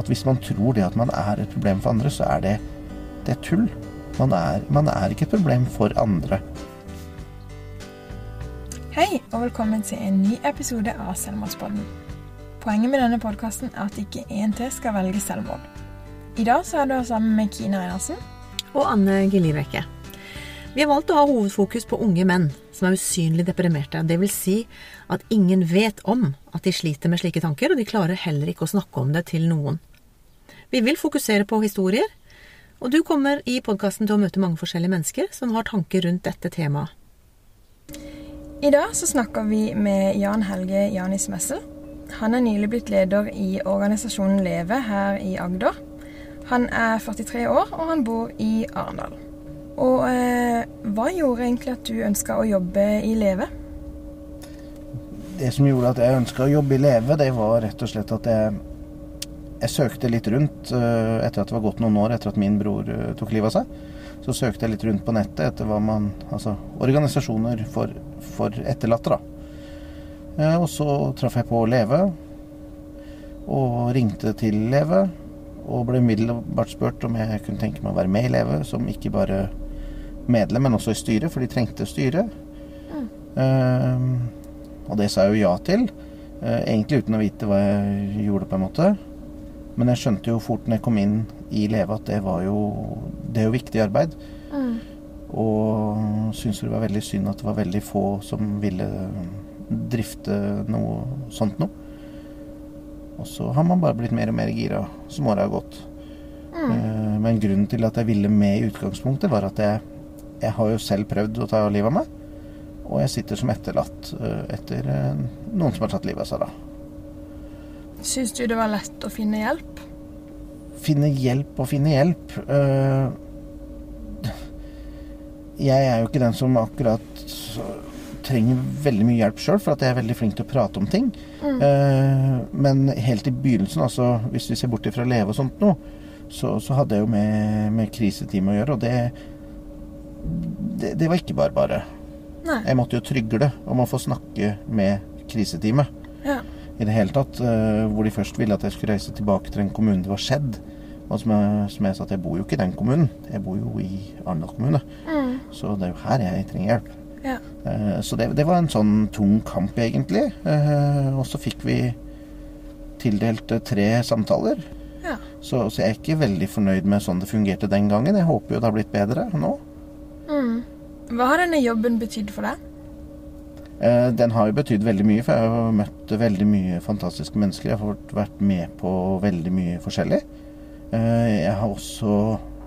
at hvis man tror det at man er et problem for andre, så er det, det er tull. Man er, man er ikke et problem for andre. Hei, og velkommen til en ny episode av Selvmordspodden. Poenget med denne podkasten er at ikke én til skal velge selvmord. I dag så er du sammen med Kina Einarsen. Og Anne Gillivekke. Vi har valgt å ha hovedfokus på unge menn som er usynlig deprimerte. Det vil si at ingen vet om at de sliter med slike tanker, og de klarer heller ikke å snakke om det til noen. Vi vil fokusere på historier, og du kommer i podkasten til å møte mange forskjellige mennesker som har tanker rundt dette temaet. I dag så snakker vi med Jan Helge Janis Messel. Han er nylig blitt leder i organisasjonen Leve her i Agder. Han er 43 år, og han bor i Arendal. Og eh, hva gjorde egentlig at du ønska å jobbe i Leve? Det som gjorde at jeg ønska å jobbe i Leve, det var rett og slett at jeg, jeg søkte litt rundt uh, etter at det var gått noen år etter at min bror uh, tok livet av seg. Så søkte jeg litt rundt på nettet etter hva man Altså organisasjoner for for etterlatte, da. Eh, og så traff jeg på Leve, og ringte til Leve. Og ble umiddelbart spurt om jeg kunne tenke meg å være med i Leve, som ikke bare medlem, men også i styret, for de trengte styre. Mm. Uh, og det sa jeg jo ja til. Uh, egentlig uten å vite hva jeg gjorde, på en måte. Men jeg skjønte jo fort når jeg kom inn i Leve at det var jo Det er jo viktig arbeid. Mm. Og syntes det var veldig synd at det var veldig få som ville drifte noe sånt noe. Og så har man bare blitt mer og mer gira som åra har gått. Mm. Eh, men grunnen til at jeg ville med i utgangspunktet, var at jeg, jeg har jo selv prøvd å ta livet av meg. Og jeg sitter som etterlatt eh, etter eh, noen som har tatt livet av seg, da. Syns du det var lett å finne hjelp? Finne hjelp og finne hjelp. Uh, jeg er jo ikke den som akkurat trenger veldig mye hjelp sjøl, for at jeg er veldig flink til å prate om ting. Mm. Uh, men helt i begynnelsen, altså hvis vi ser bort fra Leve og sånt noe, så, så, hadde jeg jo med, med kriseteam å gjøre, og det, det, det var ikke bare bare. Nei. Jeg måtte jo trygle om å få snakke med kriseteamet. Ja. I det hele tatt. Uh, hvor de først ville at jeg skulle reise tilbake til den kommunen det var skjedd. Og som jeg, som jeg sa, at jeg bor jo ikke i den kommunen. Jeg bor jo i Arendal kommune. Mm. Så det er jo her jeg trenger hjelp. Ja. Uh, så det, det, var en sånn tung kamp, egentlig. Uh, og så fikk vi tildelt tre samtaler. Ja. Så, så, jeg er ikke veldig fornøyd med sånn det fungerte den gangen. Jeg håper jo det har blitt bedre nå. Mm. Hva har denne jobben betydd for deg? Den har jo betydd veldig mye, for jeg har møtt veldig mye fantastiske mennesker. Jeg har vært med på veldig mye forskjellig. Eh, jeg har også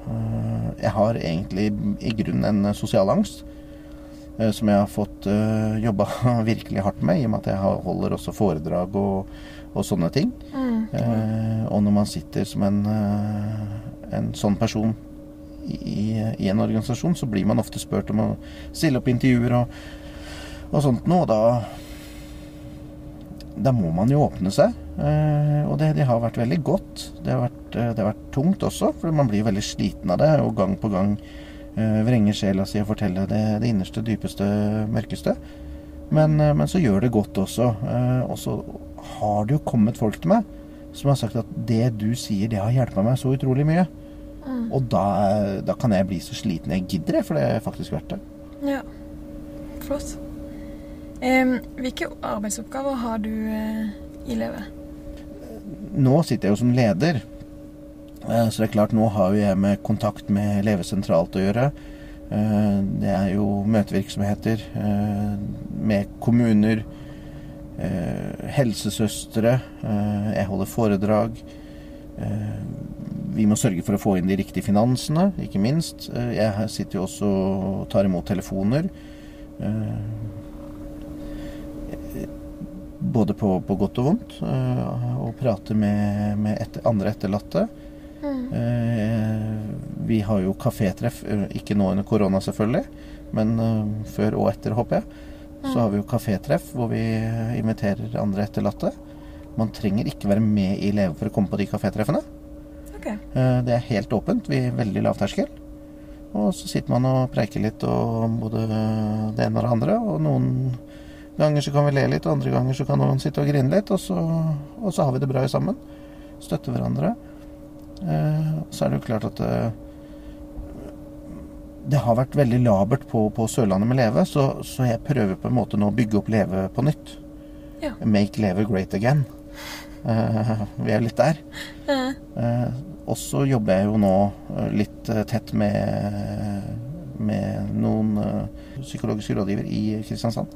eh, Jeg har egentlig i grunnen en sosial angst. Eh, som jeg har fått jobba virkelig hardt med, i og med at jeg holder også foredrag og, og sånne ting. Mm. Og når man sitter som en, en sånn person i, i, en organisasjon, så blir man ofte spurt om å stille opp intervjuer og, og sånt noe. Og da da må man jo åpne seg. Eh, og det, det, har vært veldig godt. Det har vært, eh, det har vært, tungt også, for man blir veldig sliten av det. Og gang på gang eh, vrenger sjela si og forteller det, det innerste, dypeste, mørkeste. Men, men, så gjør det godt også. og så har det jo kommet folk til meg som har sagt at det du sier, det har hjulpet meg så utrolig mye. Mm. Og da, da, kan jeg bli så sliten jeg gidder, for det er faktisk verdt det. Ja. Flott. Hvilke arbeidsoppgaver har du uh, i Leve? Nå sitter jeg jo som leder. Uh, så det er klart, nå har jeg med kontakt med Leve sentralt å gjøre. Uh, det er jo møtevirksomheter med kommuner, helsesøstre. jeg holder foredrag. vi må sørge for å få inn de riktige finansene, ikke minst. jeg sitter jo også og tar imot telefoner både på, på, godt og vondt. Uh, og prate med, med etter, andre etterlatte. Mm. Uh, vi har jo kafétreff, eh, ikke nå under korona selvfølgelig, men før og etter, håper jeg. Så har vi jo kafétreff hvor vi inviterer andre etterlatte. Man trenger ikke være med i Leve for å komme på de kafétreffene. Okay. det er helt åpent. Vi er veldig lavterskel. Og så sitter man og preiker litt om både det ene og det andre. Og noen ganger så kan vi le litt, og andre ganger så kan noen sitte og grine litt, og så, og så har vi det bra sammen. støtte hverandre. Eh, så er det jo klart at eh, det har vært veldig labert på, på Sørlandet med Leve, så, så, jeg prøver på en måte nå å bygge opp Leve på nytt. Ja. Make Leve great again. Eh, vi er litt der. Ja. Eh, og så jobber jeg jo nå eh, litt eh, tett med, med noen psykologiske rådgiver i Kristiansand.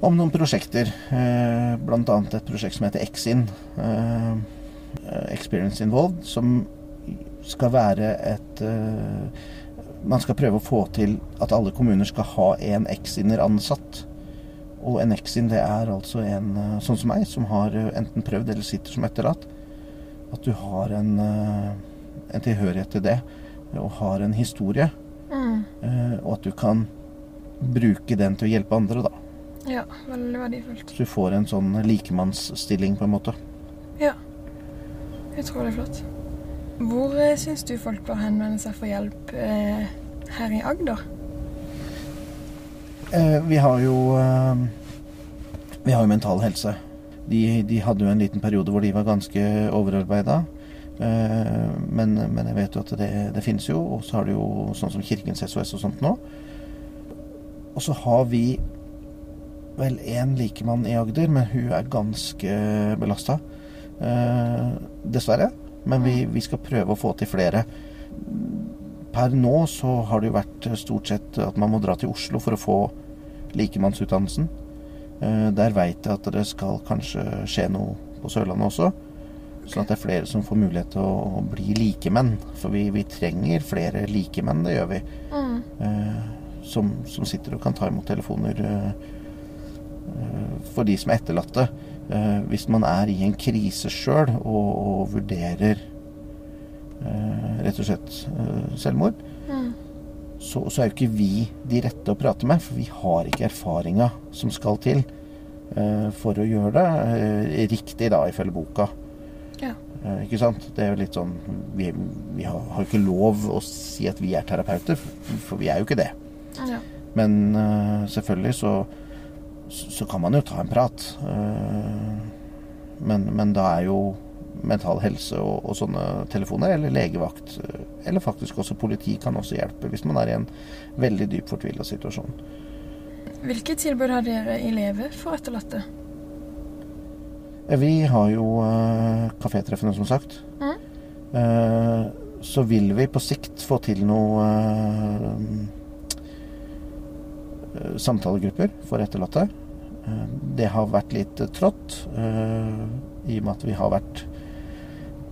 Om noen prosjekter, eh, bl.a. et prosjekt som heter Exin. Eh, Experience Involved, som skal være et eh, man skal prøve å få til at alle kommuner skal ha en X-inner ansatt. Og en X-in det er altså en sånn som meg, som har enten prøvd eller sitter som etterlatt. At du har en, en tilhørighet til det, og har en historie. Mm. Og at du kan bruke den til å hjelpe andre, da. Ja, veldig verdifullt. Så du får en sånn likemannsstilling, på en måte. Ja. Utrolig flott. Hvor eh, syns du folk bør henvende seg for hjelp eh, her i Agder? Eh, vi har jo eh, Vi har jo Mental Helse. De, de, hadde jo en liten periode hvor de var ganske overarbeida. Eh, men, men, jeg vet jo at det, det finnes jo. Og så har du jo sånn som Kirkens SOS og sånt nå. Og så har vi vel én likemann i Agder, men hun er ganske belasta. Eh, dessverre. Men vi, vi, skal prøve å få til flere. Per nå så har det jo vært stort sett at man må dra til Oslo for å få likemannsutdannelsen. Eh, der veit jeg at det skal kanskje skje noe på Sørlandet også. Sånn at det er flere som får mulighet til å bli likemenn. For vi, vi trenger flere likemenn, det gjør vi. Mm. Eh, som, som, sitter og kan ta imot telefoner eh, for de som er etterlatte. Eh, hvis man er i en krise sjøl og, og, vurderer eh, rett og slett eh, selvmord, mm. så, så, er jo ikke vi de rette å prate med. For vi har ikke erfaringa som skal til eh, for å gjøre det eh, riktig, da, ifølge boka. Ja. Eh, ikke sant? Det er jo litt sånn Vi, vi har, jo ikke lov å si at vi er terapeuter, for, for vi er jo ikke det. Ja. Men selvfølgelig så så kan man jo ta en prat. Eh, men, men da er jo Mental Helse og, og, sånne telefoner, eller legevakt, eh, eller faktisk også politi, kan også hjelpe hvis man er i en veldig dyp fortvila situasjon. Hvilke tilbud har dere i Leve for etterlatte? Eh, vi har jo uh, kafétreffene, som sagt. Mm. Uh, så vil vi på sikt få til noe uh, samtalegrupper for etterlatte. Eh, det har vært litt eh, trått, i og med at vi har vært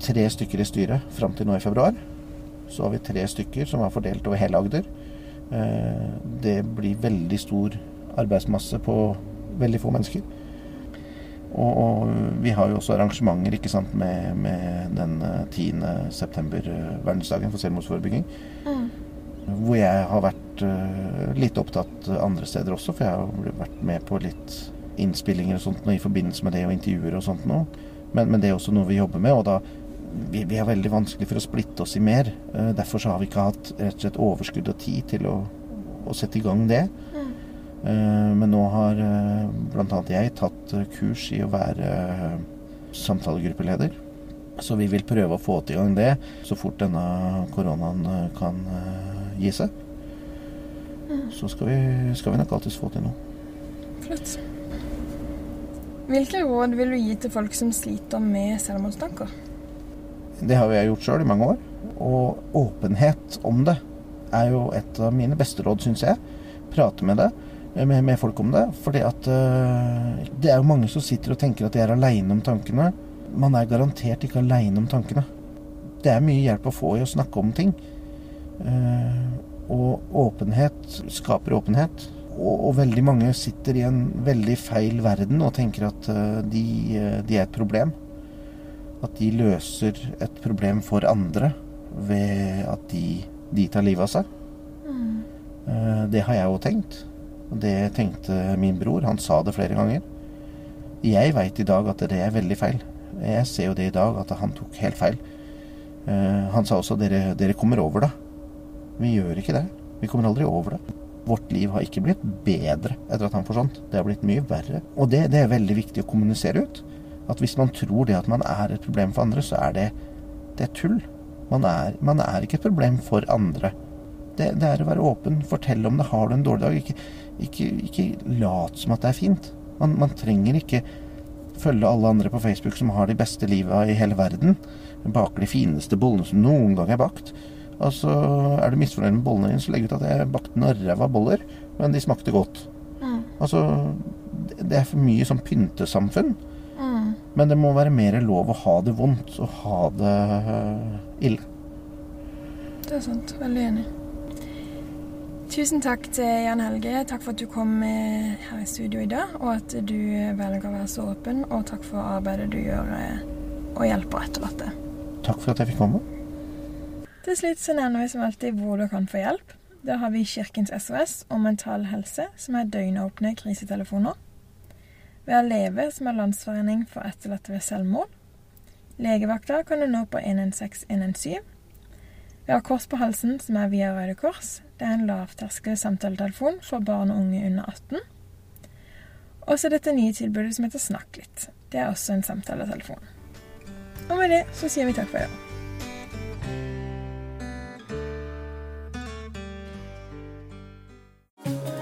tre stykker i styret fram til nå i februar. Så har vi tre stykker som er fordelt over hele Agder. Det blir veldig stor arbeidsmasse på veldig få mennesker. Og, og, vi har jo også arrangementer ikke sant, med, med den 10. september, verdensdagen for selvmordsforebygging. Mm. Hvor jeg har vært uh, litt opptatt andre steder også, for jeg har vært med på litt innspillinger og sånt nå, i forbindelse med det og intervjuer og sånt nå. Men, men, det er også noe vi jobber med. og da vi, vi er veldig vanskelig for å splitte oss i mer. Uh, derfor så har vi ikke hatt rett og slett overskudd og tid til å, å sette i gang det. Mm. Uh, men nå har bl.a. jeg tatt kurs i å være samtalegruppeleder. Så vi vil prøve å få til gang det så fort denne koronaen kan gi seg, mm. så skal vi, skal vi nok alltids få til noe. Flott. Hvilke råd vil du gi til folk som sliter med selvmordstanker? Det har jeg gjort sjøl i mange år. Og åpenhet om det er jo et av mine beste råd, syns jeg. Prate med det, med, med, folk om det. For uh, det er jo mange som sitter og tenker at de er aleine om tankene. Man er garantert ikke aleine om tankene. Det er mye hjelp å få i å snakke om ting. Eh, og åpenhet skaper åpenhet. Og, veldig mange sitter i en veldig feil verden og tenker at eh, de, eh, de er et problem. At de løser et problem for andre ved at de, de tar livet av seg. Mm. Det har jeg jo tenkt. Og det tenkte min bror. Han sa det flere ganger. Jeg veit i dag at det er veldig feil. Jeg ser jo det i dag, at han tok helt feil. Han sa også dere, dere kommer over det. Vi gjør ikke det. Vi kommer aldri over det. Vårt liv har ikke blitt bedre etter at han forsvant. Det har blitt mye verre. Og det, det er veldig viktig å kommunisere ut. At hvis man tror det at man er et problem for andre, så er det, det er tull. Man er, man er, ikke et problem for andre. Det, det, er å være åpen, fortelle om det. Har du en dårlig dag, ikke, ikke, ikke lat som at det er fint. Man, man, trenger ikke følge alle andre på Facebook som har de beste liva i hele verden. Baker de fineste bollene som noen gang er bakt. Og så er du misfornøyd med bollene dine, så legg ut at jeg bakte noen ræva boller, men de smakte godt. Mm. Altså, det er for mye sånn pyntesamfunn. Mm. Men det må være mer lov å ha det vondt og ha det uh, ille. Det er sant. Veldig enig. Tusen takk til Jan Helge. Takk for at du kom her i studio i dag, og at du velger å være så åpen. Og takk for arbeidet du gjør eh, og hjelper etterlatte. Takk for at jeg fikk komme. Til slutt så nevner vi som alltid hvor du kan få hjelp. Da har vi Kirkens SOS og Mental Helse, som er døgnåpne krisetelefoner. Vi har Leve, som er landsforening for etterlatte ved selvmord. Legevakta kan du nå på 116117. Vi har Kors på halsen, som er via Røde Kors. Det er en lavterskel samtaletelefon for barn og unge under 18. Og så dette nye tilbudet som heter Snakk litt. Det er også en samtaletelefon. Og med det så sier vi takk for i dag.